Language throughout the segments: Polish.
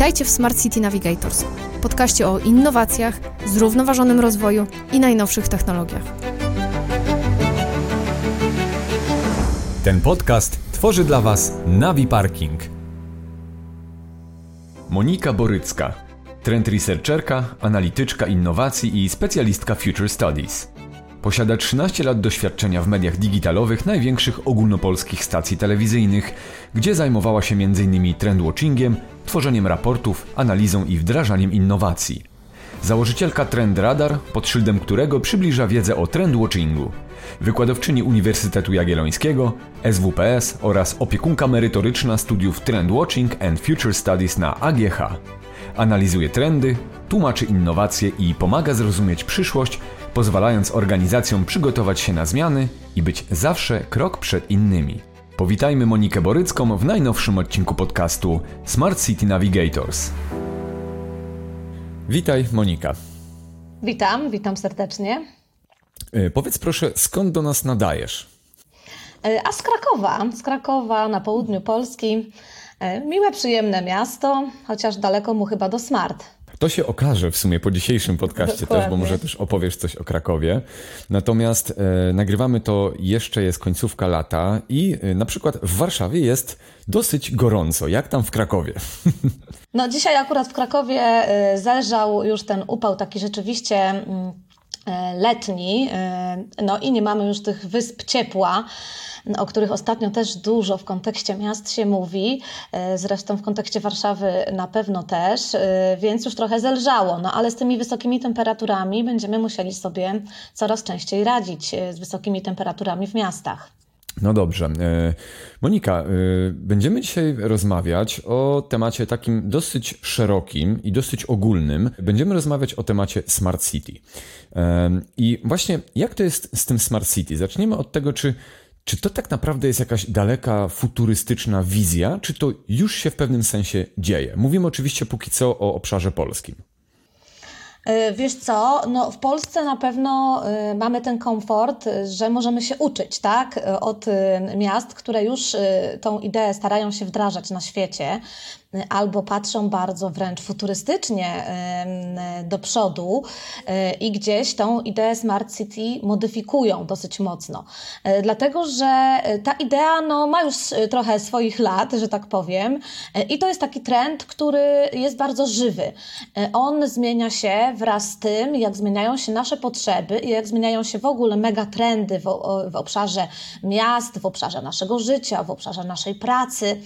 Witajcie w Smart City Navigators, podcaście o innowacjach, zrównoważonym rozwoju i najnowszych technologiach. Ten podcast tworzy dla Was Navi Parking. Monika Borycka, trend researcherka, analityczka innowacji i specjalistka Future Studies. Posiada 13 lat doświadczenia w mediach digitalowych największych ogólnopolskich stacji telewizyjnych, gdzie zajmowała się m.in. trendwatchingiem, tworzeniem raportów, analizą i wdrażaniem innowacji. Założycielka Trend Radar, pod szyldem którego przybliża wiedzę o trendwatchingu. Wykładowczyni Uniwersytetu Jagiellońskiego, SWPS oraz opiekunka merytoryczna studiów Trendwatching and Future Studies na AGH. Analizuje trendy, tłumaczy innowacje i pomaga zrozumieć przyszłość pozwalając organizacjom przygotować się na zmiany i być zawsze krok przed innymi. Powitajmy Monikę Borycką w najnowszym odcinku podcastu Smart City Navigators. Witaj Monika. Witam, witam serdecznie. E, powiedz proszę, skąd do nas nadajesz? E, a z Krakowa, z Krakowa na południu Polski. E, miłe, przyjemne miasto, chociaż daleko mu chyba do smart. To się okaże w sumie po dzisiejszym podcaście Dokładnie. też, bo może też opowiesz coś o Krakowie. Natomiast e, nagrywamy to, jeszcze jest końcówka lata i e, na przykład w Warszawie jest dosyć gorąco. Jak tam w Krakowie? No dzisiaj akurat w Krakowie e, zelżał już ten upał taki rzeczywiście mm, e, letni, e, no i nie mamy już tych wysp ciepła o których ostatnio też dużo w kontekście miast się mówi, e, zresztą w kontekście Warszawy na pewno też, e, więc już trochę zelżało. No ale z tymi wysokimi temperaturami będziemy musieli sobie coraz częściej radzić e, z wysokimi temperaturami w miastach. No dobrze. Monika, będziemy dzisiaj rozmawiać o temacie takim dosyć szerokim i dosyć ogólnym. Będziemy rozmawiać o temacie Smart City. I właśnie jak to jest z tym Smart City? Zaczniemy od tego, czy czy to tak naprawdę jest jakaś daleka, futurystyczna wizja, czy to już się w pewnym sensie dzieje? Mówimy oczywiście póki co o obszarze polskim. E, wiesz co, no w Polsce na pewno e, mamy ten komfort, że możemy się uczyć, tak, e, od miast, które już tą ideę starają się wdrażać na świecie albo patrzą bardzo wręcz futurystycznie do przodu e, i gdzieś tą ideę Smart City modyfikują dosyć mocno. E, dlatego, że e, ta idea no, ma już trochę swoich lat, że tak powiem, i to jest taki trend, który jest bardzo żywy. On zmienia się wraz z tym, jak zmieniają się nasze potrzeby i jak zmieniają się w ogóle megatrendy w, w obszarze miast, w obszarze naszego życia, w obszarze naszej pracy.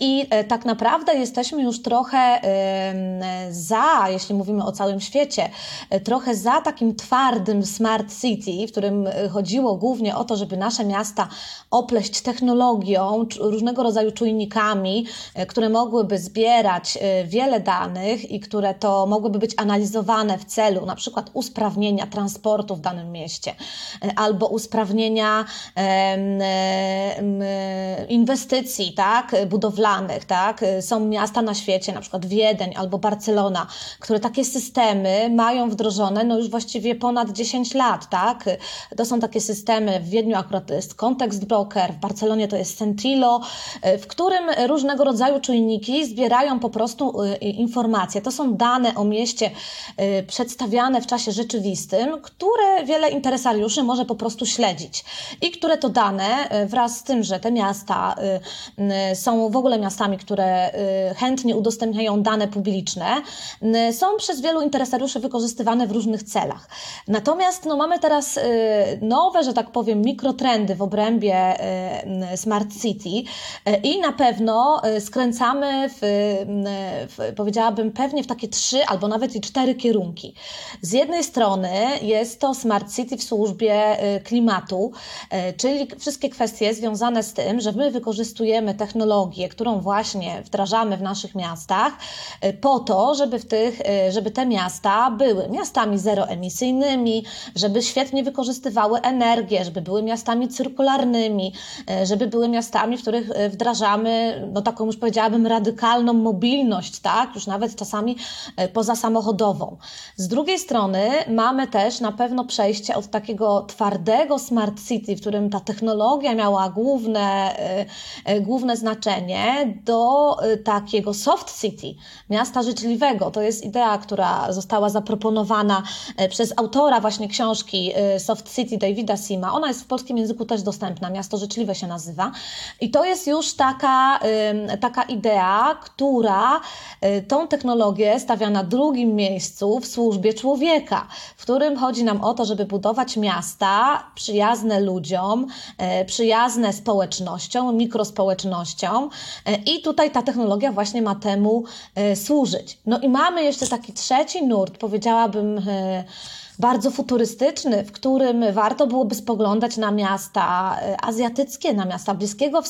I tak naprawdę naprawdę jesteśmy już trochę za, jeśli mówimy o całym świecie, e, trochę za takim twardym smart city, w którym e, chodziło głównie o to, żeby nasze miasta opleść technologią, różnego rodzaju czujnikami, e, które mogłyby zbierać wiele danych i które to mogłyby być analizowane w celu na przykład usprawnienia transportu w danym mieście albo usprawnienia inwestycji tak, budowlanych. Tak? Są miasta na świecie, na przykład Wiedeń albo Barcelona, które takie systemy mają wdrożone no już właściwie ponad 10 lat, tak? To są takie systemy, w Wiedniu akurat jest Context Broker, w Barcelonie to jest Centilo, w którym różnego rodzaju czujniki zbierają po prostu y, informacje. To są dane o mieście y, przedstawiane w czasie rzeczywistym, które wiele interesariuszy może po prostu śledzić i które to dane y, wraz z tym, że te miasta są w ogóle miastami, które chętnie udostępniają dane publiczne, są przez wielu interesariuszy wykorzystywane w różnych celach. Natomiast no, mamy teraz y, nowe, że tak powiem, mikrotrendy w obrębie y, Smart City y, i na pewno skręcamy w, w, powiedziałabym, pewnie w takie trzy albo nawet i cztery kierunki. Z jednej strony jest to Smart City w służbie klimatu, czyli wszystkie kwestie związane z tym, że my wykorzystujemy technologię, którą właśnie wdrażamy w naszych miastach y, po to, żeby, w tych, y, żeby te miasta były miastami zeroemisyjnymi, żeby świetnie wykorzystywały energię, żeby były miastami cyrkularnymi, y, żeby były miastami, w których wdrażamy, no taką już powiedziałabym, radykalną mobilność, tak? Już nawet czasami pozasamochodową. Z drugiej strony mamy też na pewno przejście od takiego twardego smart city, w którym ta technologia miała główne, główne znaczenie, do takiego soft city, miasta życzliwego. To jest idea, która została zaproponowana przez autora właśnie książki Soft City Davida Sima. Ona jest w polskim języku też dostępna, Miasto Życzliwe się nazywa. I to jest już taka, taka idea, która tą technologię stawia na drugim miejscu w służbie człowieka, w którym chodzi nam o to, żeby budować miasta przyjazne ludziom, e, przyjazne społecznościom, mikrospołecznościom e, i tutaj ta technologia właśnie ma temu e, służyć. No i mamy jeszcze taki trzeci nurt, powiedziałabym, bardzo futurystyczny, w którym warto byłoby spoglądać na miasta azjatyckie, na miasta Bliskiego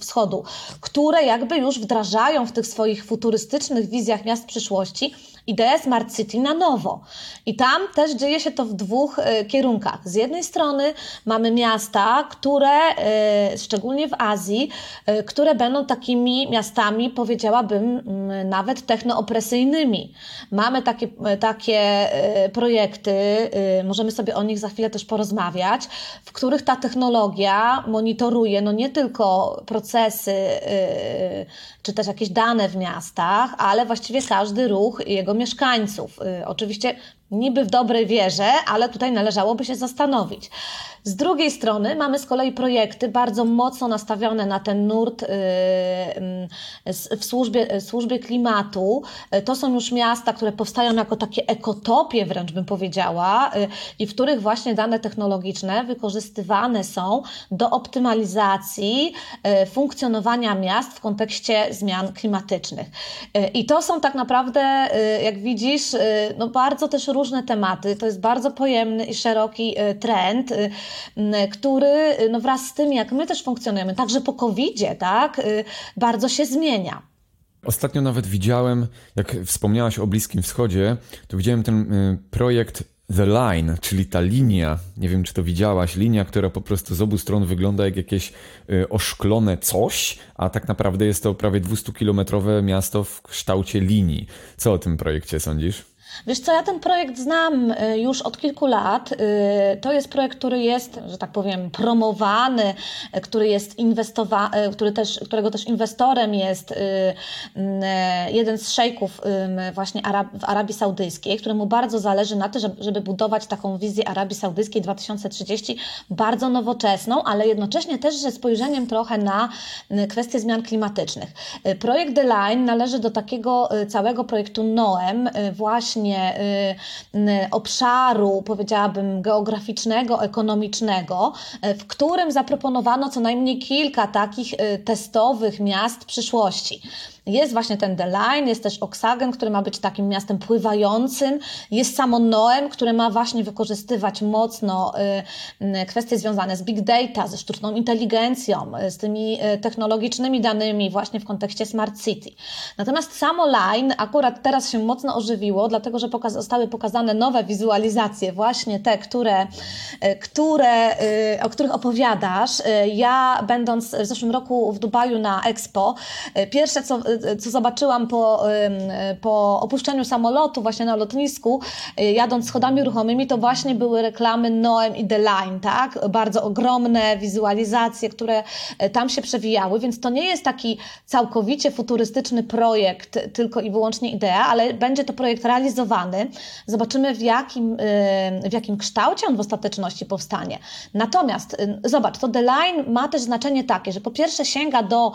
Wschodu, które jakby już wdrażają w tych swoich futurystycznych wizjach miast przyszłości ideę Smart City na nowo. I tam też dzieje się to w dwóch y, kierunkach. Z jednej strony mamy miasta, które, y, szczególnie w Azji, y, które będą takimi miastami, powiedziałabym, mm, nawet technoopresyjnymi. Mamy takie, takie projekty, możemy sobie o nich za chwilę też porozmawiać, w których ta technologia monitoruje no nie tylko procesy czy też jakieś dane w miastach, ale właściwie każdy ruch jego mieszkańców. Y, oczywiście niby w dobrej wierze, ale tutaj należałoby się zastanowić. Z drugiej strony mamy z kolei projekty bardzo mocno nastawione na ten nurt y, w służbie, służbie klimatu. To są już miasta, które powstają jako takie ekotopie, wręcz bym powiedziała, y, i w których właśnie dane technologiczne wykorzystywane są do optymalizacji y, funkcjonowania miast w kontekście zmian klimatycznych. I to są tak naprawdę, jak widzisz, no bardzo też różne tematy. To jest bardzo pojemny i szeroki trend który no wraz z tym, jak my też funkcjonujemy, także po COVID-zie, tak, bardzo się zmienia. Ostatnio nawet widziałem, jak wspomniałaś o Bliskim Wschodzie, to widziałem ten projekt The Line, czyli ta linia, nie wiem czy to widziałaś, linia, która po prostu z obu stron wygląda jak jakieś oszklone coś, a tak naprawdę jest to prawie 200-kilometrowe miasto w kształcie linii. Co o tym projekcie sądzisz? Wiesz co, ja ten projekt znam y, już od kilku lat. Y, to jest projekt, który jest, że tak powiem, promowany, y, który jest który też, którego też inwestorem jest jeden z szejków właśnie w Arabii Saudyjskiej, któremu bardzo zależy na tym, żeby budować taką wizję Arabii Saudyjskiej 2030, bardzo nowoczesną, ale jednocześnie też ze spojrzeniem trochę na kwestie zmian klimatycznych. Projekt The Line należy do takiego całego projektu NOEM, właśnie y, y, obszaru, powiedziałabym, geograficznego, ekonomicznego, y, w którym zaproponowano co najmniej kilka takich testowych miast przyszłości. Jest właśnie ten The Line, jest też Oksagen, który ma być takim miastem pływającym, jest samo Noem, które ma właśnie wykorzystywać mocno y, kwestie związane z big data, ze sztuczną inteligencją, y, z tymi y, technologicznymi danymi właśnie w kontekście smart city. Natomiast samo Line akurat teraz się mocno ożywiło, dlatego że pokaz zostały pokazane nowe wizualizacje, właśnie te, które, które, o których opowiadasz. Ja będąc w zeszłym roku w Dubaju na Expo, pierwsze co co zobaczyłam po, po opuszczeniu samolotu właśnie na lotnisku, y, jadąc schodami ruchomymi, to właśnie były reklamy Noem i The Line, tak? Bardzo ogromne wizualizacje, które y, tam się przewijały, więc to nie jest taki całkowicie futurystyczny projekt, tylko i wyłącznie idea, ale będzie to projekt realizowany. Zobaczymy w jakim, w jakim kształcie on w ostateczności powstanie. Natomiast zobacz, to The Line ma też znaczenie takie, że po pierwsze sięga do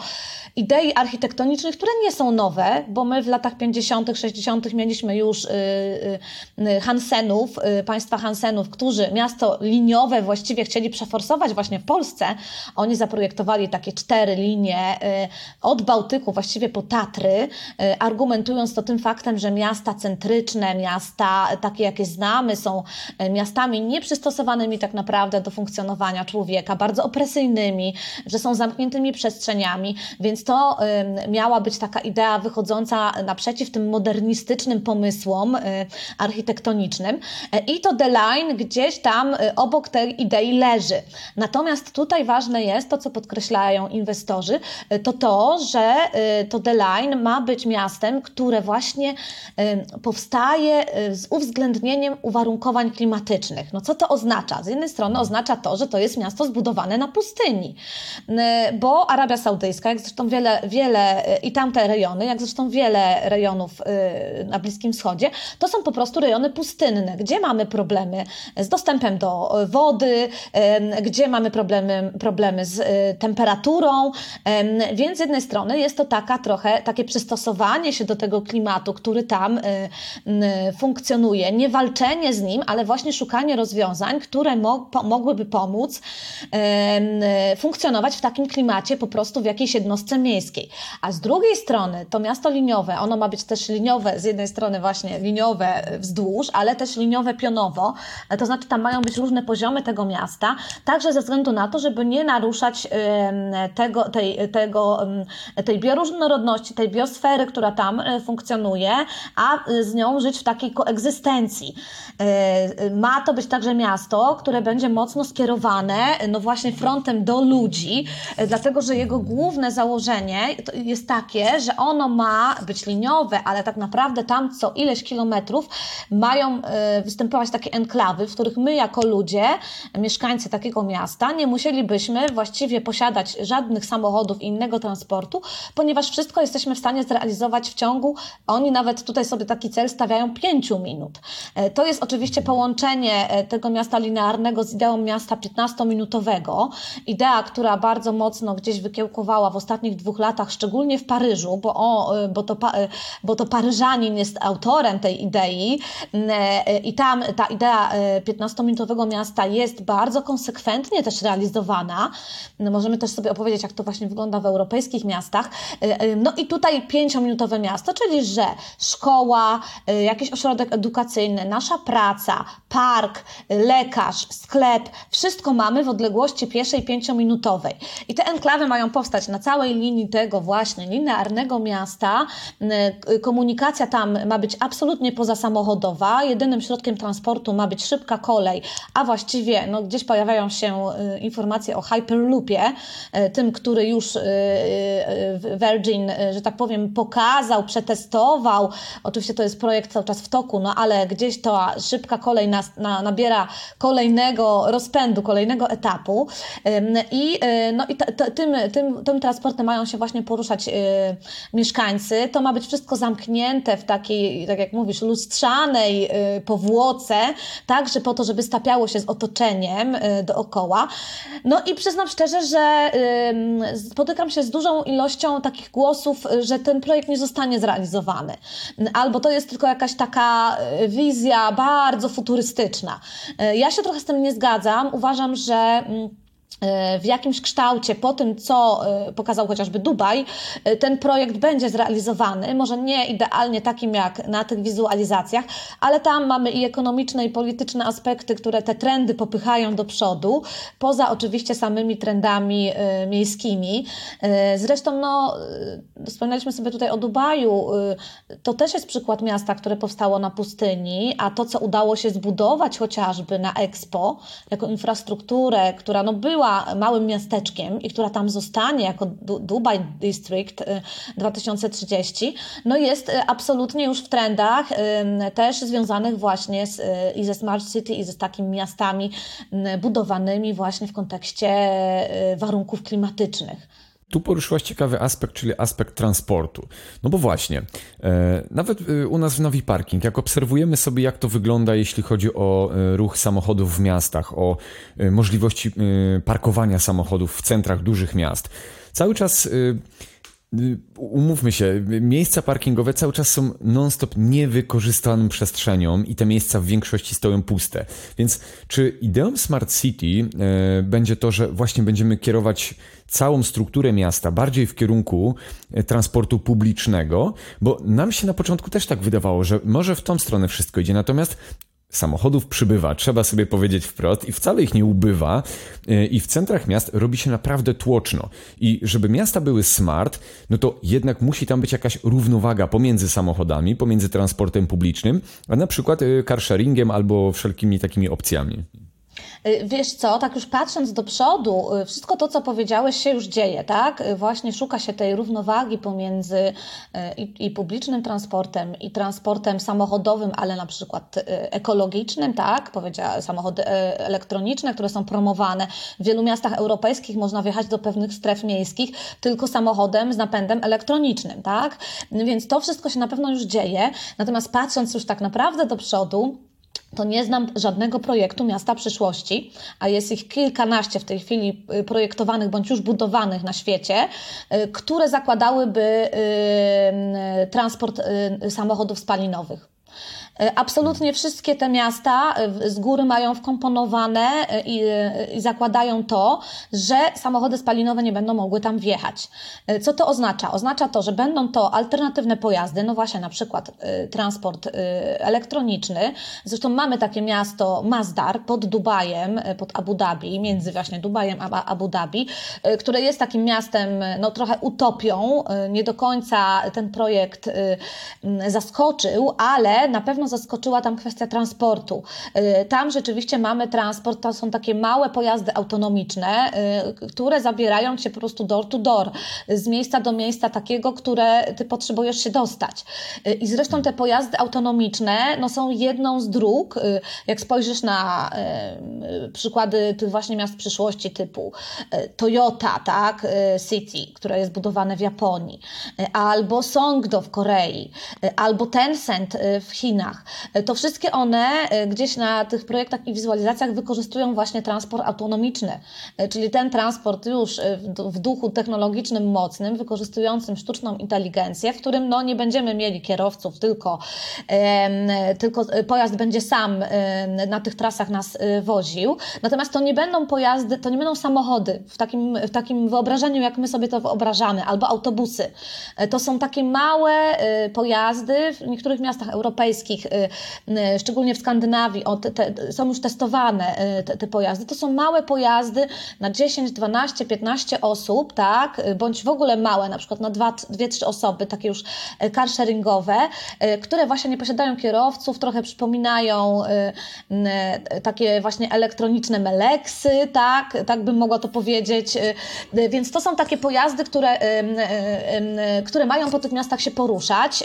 idei architektonicznych, które nie są nowe, bo my w latach 50., 60. mieliśmy już y, y, y, Hansenów, państwa Hansenów, którzy miasto liniowe właściwie chcieli przeforsować właśnie w Polsce. Oni zaprojektowali takie cztery linie od Bałtyku właściwie po Tatry, argumentując to tym faktem, że miasta centryczne, miasta takie, jakie znamy, są miastami nieprzystosowanymi tak naprawdę do funkcjonowania człowieka, bardzo opresyjnymi, że są zamkniętymi przestrzeniami, więc to miała być taka idea wychodząca naprzeciw tym modernistycznym pomysłom y, architektonicznym. E, I to The Line gdzieś tam y, obok tej idei leży. Natomiast tutaj ważne jest to, co podkreślają inwestorzy, y, to to, że to The Line ma być miastem, które właśnie powstaje z uwzględnieniem uwarunkowań klimatycznych. No co to oznacza? Z jednej strony oznacza to, że to jest miasto zbudowane na pustyni, bo Arabia Saudyjska, jak zresztą wiele, wiele i tam tamte rejony, jak zresztą wiele rejonów na Bliskim Wschodzie, to są po prostu rejony pustynne, gdzie mamy problemy z dostępem do wody, gdzie mamy problemy, problemy z temperaturą, więc z jednej strony jest to taka trochę takie przystosowanie się do tego klimatu, który tam funkcjonuje, nie walczenie z nim, ale właśnie szukanie rozwiązań, które mo mogłyby pomóc funkcjonować w takim klimacie po prostu w jakiejś jednostce miejskiej. A z drugiej strony to miasto liniowe, ono ma być też liniowe, z jednej strony właśnie liniowe wzdłuż, ale też liniowe pionowo, to znaczy tam mają być różne poziomy tego miasta, także ze względu na to, żeby nie naruszać tego, tej, tego, tej bioróżnorodności, tej biosfery, która tam e, funkcjonuje, a z nią żyć w takiej koegzystencji. E, ma to być także miasto, które będzie mocno skierowane, no właśnie frontem do ludzi, e, dlatego że jego główne założenie jest takie, że ono ma być liniowe, ale tak naprawdę tam co ileś kilometrów mają występować takie enklawy, w których my jako ludzie, mieszkańcy takiego miasta, nie musielibyśmy właściwie posiadać żadnych samochodów i innego transportu, ponieważ wszystko jesteśmy w stanie zrealizować w ciągu, oni nawet tutaj sobie taki cel stawiają 5 minut. E, to jest oczywiście połączenie e, tego miasta linearnego z ideą miasta 15-minutowego. Idea, która bardzo mocno gdzieś wykiełkowała w ostatnich dwóch latach, szczególnie w Paryżu, bo, o, e, bo, to, bo to Paryżanin jest autorem tej idei i tam ta idea 15-minutowego miasta jest bardzo konsekwentnie też realizowana. No, możemy też sobie opowiedzieć, jak to właśnie wygląda w europejskich miastach. No i tutaj pięciominutowe miasto, czyli że szkoła, jakiś ośrodek edukacyjny, nasza praca, park, lekarz, sklep, wszystko mamy w odległości pieszej pięciominutowej. I te enklawy mają powstać na całej linii tego właśnie linearnego miasta. Y, komunikacja tam ma być absolutnie pozasamochodowa. Jedynym środkiem transportu ma być szybka kolej, a właściwie no, gdzieś pojawiają się y, informacje o Hyperloopie, tym, który już Virgin, że tak powiem, pokazał, przetestował. Oczywiście to jest projekt cały czas w toku, no ale gdzieś ta szybka kolej nas, na, nabiera kolejnego rozpędu, kolejnego etapu. I, no, i t, t, tym, tym, tym transportem mają się właśnie poruszać y, mieszkańcy. To ma być wszystko zamknięte w takiej, tak jak mówisz, lustrzanej y, powłoce, tak, że po to, żeby stapiało się z otoczeniem y, dookoła. No i przyznam szczerze, że spotykam się z dużą ilością takich głosów, że ten projekt nie zostanie zrealizowany. Albo to jest tylko jakaś taka wizja bardzo futurystyczna. Ja się trochę z tym nie zgadzam. Uważam, że mm, w jakimś kształcie po tym, co e, pokazał chociażby Dubaj, e, ten projekt będzie zrealizowany. Może nie idealnie takim jak na tych wizualizacjach, ale tam mamy i ekonomiczne, i polityczne aspekty, które te trendy popychają do przodu, poza oczywiście samymi trendami miejskimi. Zresztą, no, wspomnieliśmy sobie tutaj o Dubaju. To też jest przykład miasta, które powstało na pustyni, a to, co udało się zbudować chociażby na Expo, jako infrastrukturę, która no, była była małym miasteczkiem i która tam zostanie jako Dubai District 2030, y, no jest y, absolutnie już w trendach też związanych właśnie z, y, i ze Smart City i ze takimi miastami budowanymi właśnie w kontekście warunków klimatycznych. Tu poruszyłaś ciekawy aspekt, czyli aspekt transportu. No bo właśnie, e, nawet e, u nas w Navi Parking, jak obserwujemy sobie, jak to wygląda, jeśli chodzi o e, ruch samochodów w miastach, o możliwości parkowania samochodów w centrach dużych miast, cały czas umówmy się, miejsca parkingowe cały czas są non-stop niewykorzystaną przestrzenią i te miejsca w większości stoją puste. Więc czy ideą Smart City e, będzie to, że właśnie będziemy kierować całą strukturę miasta bardziej w kierunku e, transportu publicznego, bo nam się na początku też tak wydawało, że może w tą stronę wszystko idzie, natomiast Samochodów przybywa, trzeba sobie powiedzieć wprost, i wcale ich nie ubywa. E, I w centrach miast robi się naprawdę tłoczno. I żeby miasta były smart, no to jednak musi tam być jakaś równowaga pomiędzy samochodami, pomiędzy transportem publicznym, a na przykład e, carsharingiem albo wszelkimi takimi opcjami. Y, wiesz co, tak już patrząc do przodu, y, wszystko to, co powiedziałeś, się już dzieje, tak? Y, właśnie szuka się tej równowagi pomiędzy i, i, publicznym transportem i transportem samochodowym, ale na przykład ekologicznym, tak? Powiedziała, samochody elektroniczne, które są promowane. W wielu miastach europejskich można wjechać do pewnych stref miejskich tylko samochodem z napędem elektronicznym, tak? Więc to wszystko się na pewno już dzieje. Natomiast patrząc już tak naprawdę do przodu, to nie znam żadnego projektu miasta przyszłości, a jest ich kilkanaście w tej chwili y, projektowanych bądź już budowanych na świecie, y, które zakładałyby y, transport samochodów spalinowych. E, absolutnie wszystkie te miasta e, z góry mają wkomponowane e, i, i, zakładają to, że samochody spalinowe nie będą mogły tam wjechać. Co to oznacza? Oznacza to, że będą to alternatywne pojazdy, no właśnie na przykład transport elektroniczny. Zresztą mamy takie miasto Mazdar pod Dubajem, pod Abu Dhabi, między właśnie Dubajem a Abu Dhabi, które jest takim miastem no trochę utopią. Nie do końca ten projekt zaskoczył, ale na pewno zaskoczyła tam kwestia transportu. Y, tam rzeczywiście mamy transport, to są takie małe pojazdy autonomiczne, y, które zabierają cię po prostu door to door, z miejsca do miejsca takiego, które ty potrzebujesz się dostać. Y, I zresztą te pojazdy autonomiczne no, są jedną z dróg, jak spojrzysz na przykłady tych właśnie miast przyszłości typu Toyota, tak, City, które jest budowane w Japonii, albo Songdo w Korei, albo Tencent w Chinach, E, to wszystkie one e, gdzieś na tych projektach i wizualizacjach wykorzystują właśnie transport autonomiczny, e, czyli ten transport już w duchu technologicznym mocnym, wykorzystującym sztuczną inteligencję, w którym no, nie będziemy mieli kierowców, tylko, tylko pojazd będzie sam na tych trasach nas woził. Natomiast to nie będą pojazdy, to nie będą samochody w takim, w takim wyobrażeniu, jak my sobie to wyobrażamy, albo autobusy. To są takie małe pojazdy w niektórych miastach europejskich, Y, y, szczególnie w Skandynawii, o, te, są już testowane y, te, te, pojazdy. To są małe pojazdy na 10, 12, 15 osób, tak, bądź w ogóle małe, na przykład na 2-3 osoby, takie już carsharingowe, które właśnie nie posiadają kierowców, trochę przypominają takie właśnie elektroniczne meleksy, tak, tak bym mogła to powiedzieć. Więc to są takie pojazdy, które, które mają po tych miastach się poruszać.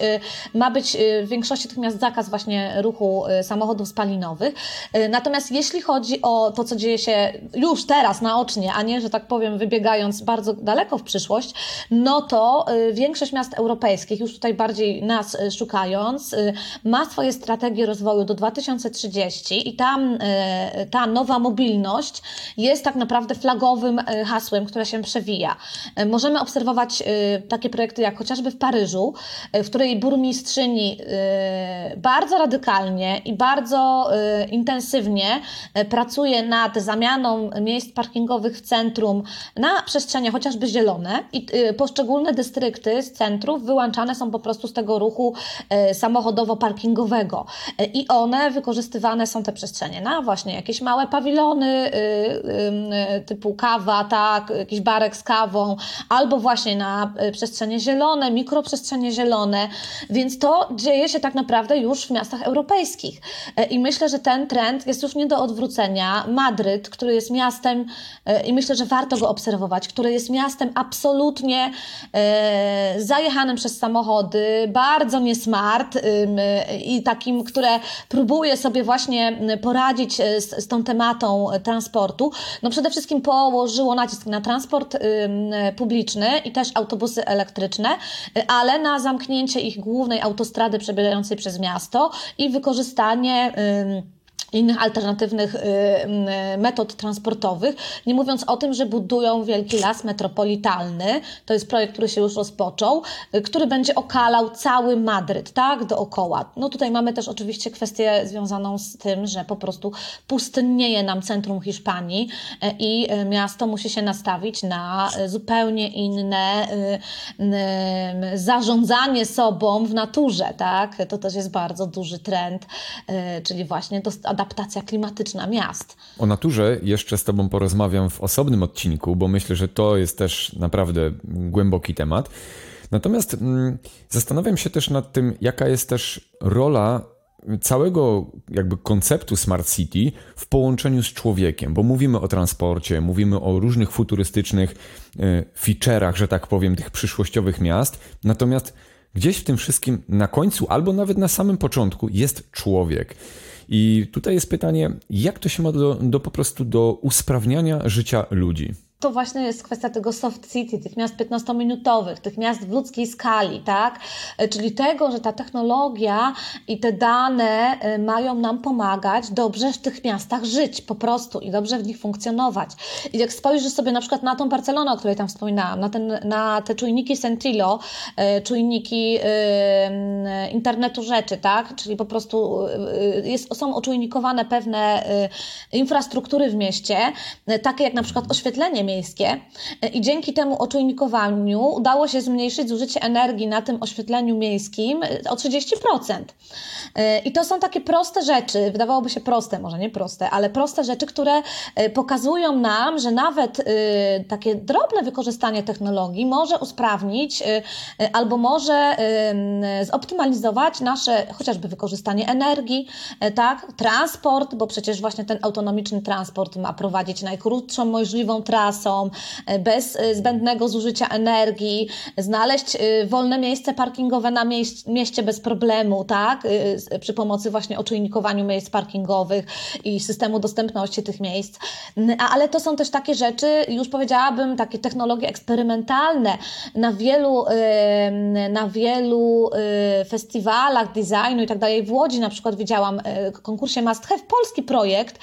Ma być w większości tych miast zakaz właśnie ruchu y, samochodów spalinowych. Y, natomiast jeśli chodzi o to, co dzieje się już teraz naocznie, a nie, że tak powiem, wybiegając bardzo daleko w przyszłość, no to y, większość miast europejskich, już tutaj bardziej nas szukając, ma swoje strategie rozwoju do 2030 i tam ta nowa mobilność jest tak naprawdę flagowym hasłem, które się przewija. Możemy obserwować takie projekty jak chociażby w Paryżu, w której burmistrzyni bardzo bardzo radykalnie i bardzo y, intensywnie y, pracuje nad zamianą miejsc parkingowych w centrum na przestrzenie chociażby zielone i y, poszczególne dystrykty z centrów wyłączane są po prostu z tego ruchu samochodowo-parkingowego. I one wykorzystywane są te przestrzenie na właśnie jakieś małe pawilony typu kawa, tak, jakiś barek z kawą, albo właśnie na przestrzenie zielone, mikroprzestrzenie zielone, więc to dzieje się tak naprawdę już w miastach europejskich. E, I myślę, że ten trend jest już nie do odwrócenia. Madryt, który jest miastem, e, i myślę, że warto go obserwować, który jest miastem absolutnie e, zajechanym przez samochody, bardzo niesmart i takim, które próbuje sobie właśnie poradzić z, z tą tematą transportu. No przede wszystkim położyło nacisk na transport publiczny i też autobusy elektryczne, ale na zamknięcie ich głównej autostrady przebiegającej przez miasto i wykorzystanie innych alternatywnych y, y, metod transportowych, nie mówiąc o tym, że budują wielki las metropolitalny, to jest projekt, który się już rozpoczął, y, który będzie okalał cały Madryt, tak, dookoła. No tutaj mamy też oczywiście kwestię związaną z tym, że po prostu pustynnieje nam centrum Hiszpanii i miasto musi się nastawić na zupełnie inne zarządzanie sobą w naturze, tak, to też jest bardzo duży trend, czyli właśnie adaptacja klimatyczna miast. O naturze jeszcze z Tobą porozmawiam w osobnym odcinku, bo myślę, że to jest też naprawdę głęboki temat. Natomiast mm, zastanawiam się też nad tym, jaka jest też rola całego jakby konceptu Smart City w połączeniu z człowiekiem, bo mówimy o transporcie, mówimy o różnych futurystycznych e, feature'ach, że tak powiem, tych przyszłościowych miast, natomiast gdzieś w tym wszystkim na końcu albo nawet na samym początku jest człowiek. I tutaj jest pytanie, jak to się ma do, do po prostu do usprawniania życia ludzi? To właśnie jest kwestia tego soft city, tych miast 15-minutowych, tych miast w ludzkiej skali, tak? E, czyli tego, że ta technologia i te dane e, mają nam pomagać dobrze w tych miastach żyć po prostu i dobrze w nich funkcjonować. I jak spojrzysz sobie na przykład na tą Barcelonę, o której tam wspominałam, na, ten, na te czujniki Sentilo, e, czujniki internetu rzeczy, tak? Czyli po prostu jest, są oczujnikowane pewne infrastruktury w mieście, takie jak na przykład oświetlenie miejskie i dzięki temu oczujnikowaniu udało się zmniejszyć zużycie energii na tym oświetleniu miejskim o 30%. I to są takie proste rzeczy, wydawałoby się proste, może nie proste, ale proste rzeczy, które e, pokazują nam, że nawet e, takie drobne wykorzystanie technologii może usprawnić e, albo może zoptymalizować nasze chociażby wykorzystanie energii, tak, transport, bo przecież właśnie ten autonomiczny transport ma prowadzić najkrótszą możliwą trasę, trasą, e, bez e, zbędnego zużycia energii, znaleźć e, wolne miejsce parkingowe na mieście bez problemu, tak? Przy pomocy właśnie oczujnikowaniu miejsc parkingowych i systemu dostępności tych miejsc. Ale to są też takie rzeczy, już powiedziałabym, takie technologie eksperymentalne na wielu, na wielu festiwalach designu i tak dalej. W Łodzi na przykład widziałam w konkursie Must Have polski projekt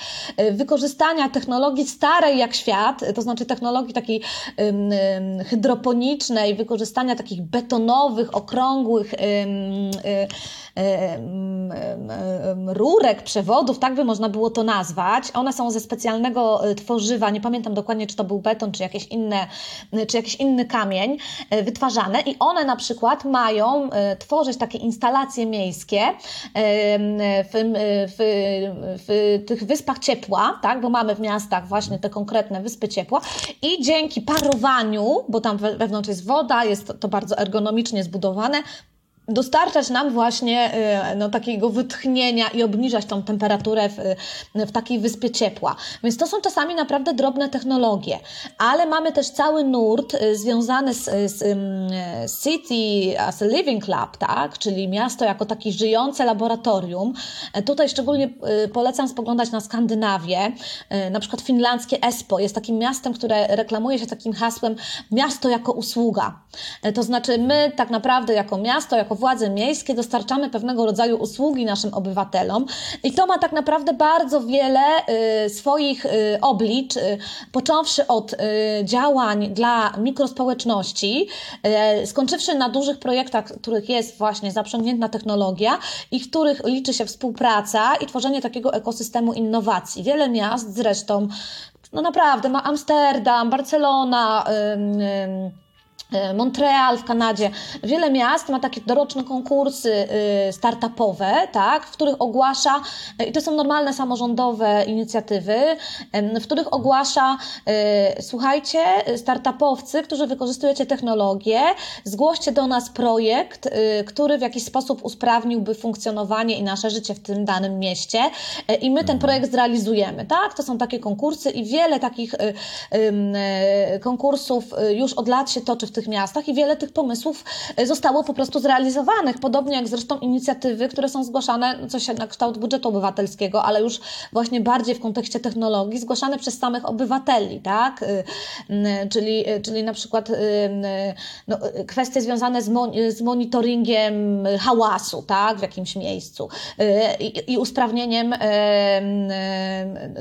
wykorzystania technologii starej jak świat, to znaczy technologii takiej hydroponicznej, wykorzystania takich betonowych, okrągłych y, rurek, przewodów, tak by można było to nazwać. One są ze specjalnego y, tworzywa, nie pamiętam dokładnie, czy to był beton, czy jakieś inne, y, czy jakiś inny kamień wytwarzane i one na przykład mają tworzyć takie instalacje miejskie w, w, w tych wyspach ciepła, tak, bo mamy w miastach właśnie te konkretne wyspy ciepła i dzięki parowaniu, bo tam wewnątrz jest woda, jest to bardzo ergonomicznie zbudowane, dostarczać nam właśnie y, no, takiego wytchnienia i obniżać tą temperaturę w, w takiej wyspie ciepła. Więc to są czasami naprawdę drobne technologie, ale mamy też cały nurt y, związany z, z City as a Living Lab, tak? czyli miasto jako takie żyjące laboratorium. E, tutaj szczególnie y, polecam spoglądać na Skandynawię. E, na przykład finlandzkie Espo jest takim miastem, które reklamuje się takim hasłem miasto jako usługa. E, to znaczy my tak naprawdę jako miasto, jako władze miejskie dostarczamy pewnego rodzaju usługi naszym obywatelom i to ma tak naprawdę bardzo wiele y, swoich y, oblicz, y, począwszy od działań dla mikrospołeczności, skończywszy na dużych projektach, w których jest właśnie zaprzęgnięta technologia i w których liczy się współpraca i tworzenie takiego ekosystemu innowacji. Wiele miast zresztą, no naprawdę, ma Amsterdam, Barcelona, E, Montreal w Kanadzie, wiele miast ma takie doroczne konkursy y, startupowe, tak, w których ogłasza, i to są normalne samorządowe inicjatywy, w których ogłasza, y, słuchajcie, startupowcy, którzy wykorzystujecie technologię, zgłoście do nas projekt, y, który w jakiś sposób usprawniłby funkcjonowanie i nasze życie w tym danym mieście e, i my ten projekt zrealizujemy, tak, to są takie konkursy i wiele takich konkursów już od lat się toczy w tych miastach i wiele tych pomysłów e, zostało po prostu zrealizowanych. Podobnie jak zresztą inicjatywy, które są zgłaszane, no, coś na kształt budżetu obywatelskiego, ale już właśnie bardziej w kontekście technologii, zgłaszane przez samych obywateli, tak? E, czyli, e, czyli na przykład no, kwestie związane z, mon z monitoringiem hałasu, tak? W jakimś miejscu i, i usprawnieniem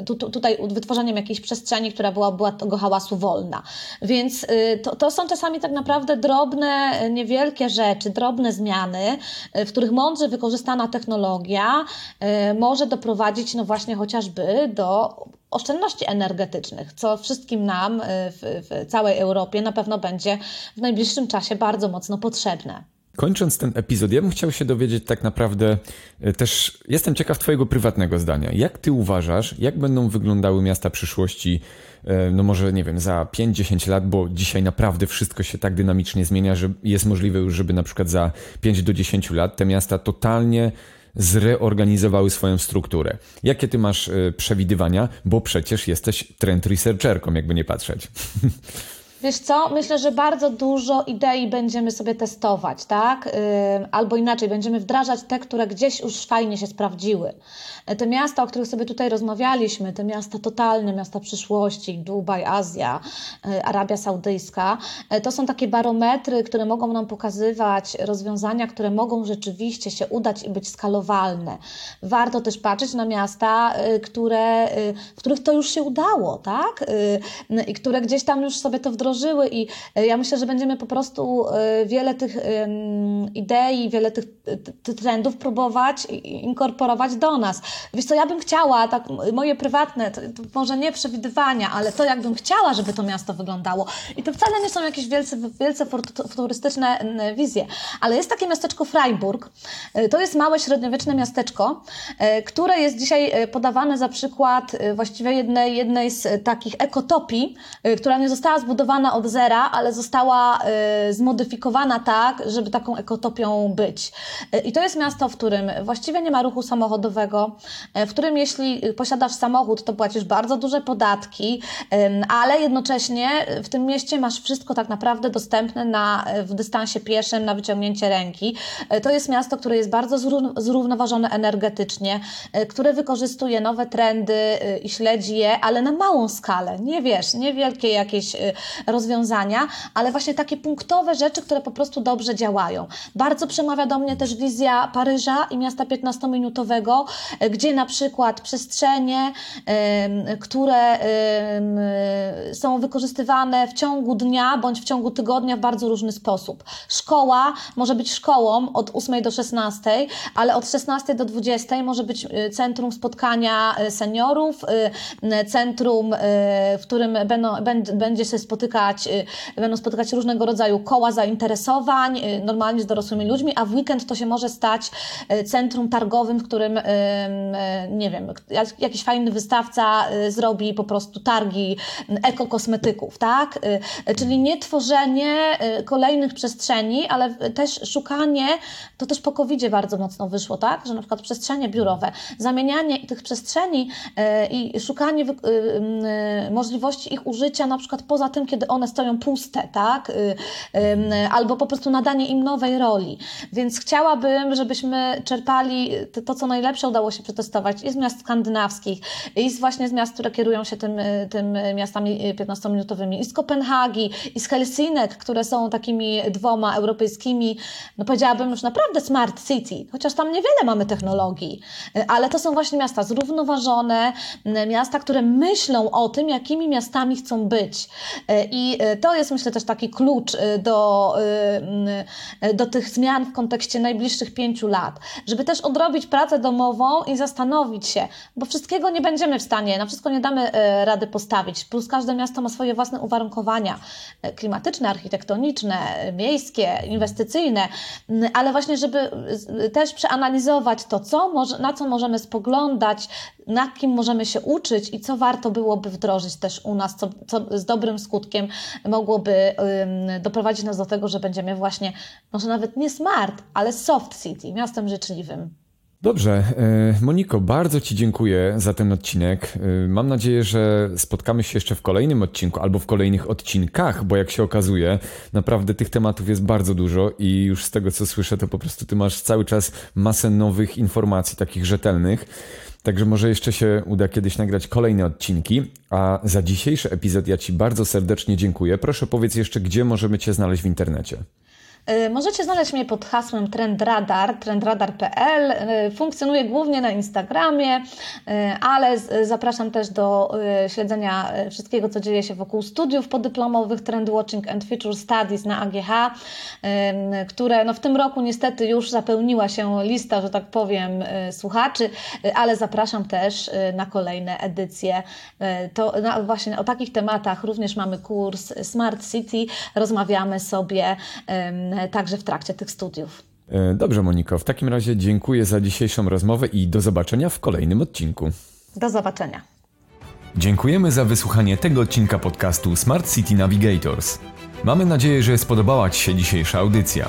tu, tutaj wytworzeniem jakiejś przestrzeni, która była, była tego hałasu wolna. Więc to, to są czasami tak naprawdę drobne, niewielkie rzeczy, drobne zmiany, w których mądrze wykorzystana technologia e, może doprowadzić, no właśnie chociażby do oszczędności energetycznych, co wszystkim nam e, w, w całej Europie na pewno będzie w najbliższym czasie bardzo mocno potrzebne. Kończąc ten epizod, ja bym chciał się dowiedzieć tak naprawdę e, też, jestem ciekaw Twojego prywatnego zdania. Jak Ty uważasz, jak będą wyglądały miasta przyszłości, e, no może nie wiem, za 5-10 lat, bo dzisiaj naprawdę wszystko się tak dynamicznie zmienia, że jest możliwe już, żeby na przykład za 5 do 10 lat te miasta totalnie zreorganizowały swoją strukturę. Jakie ty masz przewidywania? Bo przecież jesteś trend researcherką, jakby nie patrzeć. Wiesz co, myślę, że bardzo dużo idei będziemy sobie testować, tak? Albo inaczej, będziemy wdrażać te, które gdzieś już fajnie się sprawdziły. Te miasta, o których sobie tutaj rozmawialiśmy, te miasta totalne, miasta przyszłości, Dubaj, Azja, y, Arabia Saudyjska, y, to są takie barometry, które mogą nam pokazywać rozwiązania, które mogą rzeczywiście się udać i być skalowalne. Warto też patrzeć na miasta, y, które, w których to już się udało, tak? I które gdzieś tam już sobie to wdrożyły i ja myślę, że będziemy po prostu wiele tych idei, wiele tych, trendów próbować inkorporować do nas. Wiesz co, ja bym chciała, tak moje prywatne, to, to może nie przewidywania, ale to jakbym chciała, żeby to miasto wyglądało. I to wcale nie są jakieś wielce, wielce futurystyczne wizje, ale jest takie miasteczko Freiburg. E, to jest małe, średniowieczne miasteczko, e, które jest dzisiaj e, podawane za przykład właściwie jednej, jednej z takich ekotopii, która nie została zbudowana od zera, ale została zmodyfikowana tak, żeby taką ekotopią być. I to jest miasto, w którym właściwie nie ma ruchu samochodowego, w którym jeśli posiadasz samochód, to płacisz bardzo duże podatki, ale jednocześnie w tym mieście masz wszystko tak naprawdę dostępne na, w dystansie pieszym, na wyciągnięcie ręki. To jest miasto, które jest bardzo zrównoważone energetycznie, które wykorzystuje nowe trendy i śledzi je, ale na małą skalę. Nie wiesz, niewielkie jakieś rozwiązania, ale właśnie takie punktowe rzeczy, które po prostu dobrze działają. Bardzo przemawia do mnie też wizja Paryża i miasta 15-minutowego, gdzie na przykład przestrzenie, które są wykorzystywane w ciągu dnia bądź w ciągu tygodnia w bardzo różny sposób. Szkoła może być szkołą od 8 do 16, ale od 16 do 20 może być y, centrum spotkania seniorów, centrum, w którym będą, będzie się spotykać, będą spotykać różnego rodzaju koła zainteresowań, normalnie z dorosłymi ludźmi, a w weekend to się może stać centrum targowym, w którym nie wiem, jakiś fajny wystawca zrobi po prostu targi ekokosmetyków, tak? Czyli nie tworzenie kolejnych przestrzeni, ale też szukanie, to też po covid bardzo mocno wyszło, tak? Że na przykład przestrzenie biurowe, zamienianie tych przestrzeni i szukanie możliwości ich użycia na przykład poza tym, kiedy one stoją puste, tak? Albo po prostu nadanie im nowej roli. Więc chciałabym, żebyśmy czerpali to, co najlepsze udało się przetestować i z miast skandynawskich, i z właśnie z miast, które kierują się tym, tym miastami 15-minutowymi, i z Kopenhagi, i z Helsinek, które są takimi dwoma europejskimi, no powiedziałabym już naprawdę smart city, chociaż tam niewiele mamy technologii, ale to są właśnie miasta zrównoważone, miasta, które myślą o tym, jakimi miastami chcą być. I to jest myślę też taki klucz do, do tych zmian w kontekście najbliższych pięciu lat, żeby też odrobić pracę domową i zastanowić się, bo wszystkiego nie będziemy w stanie, na wszystko nie damy e, rady postawić. Plus każde miasto ma swoje własne uwarunkowania e, klimatyczne, architektoniczne, miejskie, inwestycyjne, ale właśnie, żeby też przeanalizować to, co na co możemy spoglądać, na kim możemy się uczyć i co warto byłoby wdrożyć też u nas, co, co z dobrym skutkiem mogłoby doprowadzić nas do tego, że będziemy właśnie, może nawet nie smart, ale soft city, miastem życzliwym. Dobrze, e, Moniko, bardzo Ci dziękuję za ten odcinek. E, mam nadzieję, że spotkamy się jeszcze w kolejnym odcinku albo w kolejnych odcinkach, bo jak się okazuje, naprawdę tych tematów jest bardzo dużo i już z tego co słyszę, to po prostu Ty masz cały czas masę nowych informacji, takich rzetelnych. Także może jeszcze się uda kiedyś nagrać kolejne odcinki. A za dzisiejszy epizod ja Ci bardzo serdecznie dziękuję. Proszę powiedz jeszcze, gdzie możemy Cię znaleźć w internecie. Y, możecie znaleźć mnie pod hasłem trendradar, trendradar.pl. Y, funkcjonuję głównie na Instagramie, y, ale zapraszam też do śledzenia wszystkiego, co dzieje się wokół studiów podyplomowych Trend Watching and Future Studies na AGH, które no w tym roku niestety już zapełniła się lista, że tak powiem, słuchaczy, ale zapraszam też na kolejne edycje. To właśnie o takich tematach również mamy kurs Smart City. Rozmawiamy sobie także w trakcie tych studiów. E, dobrze, Moniko. W takim razie dziękuję za dzisiejszą rozmowę i do zobaczenia w kolejnym odcinku. Do zobaczenia. Dziękujemy za wysłuchanie tego odcinka podcastu Smart City Navigators. Mamy nadzieję, że spodobała Ci się dzisiejsza audycja.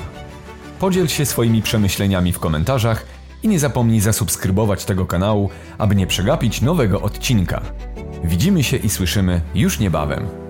Podziel się swoimi przemyśleniami w komentarzach i nie zapomnij zasubskrybować tego kanału, aby nie przegapić nowego odcinka. Widzimy się i słyszymy już niebawem.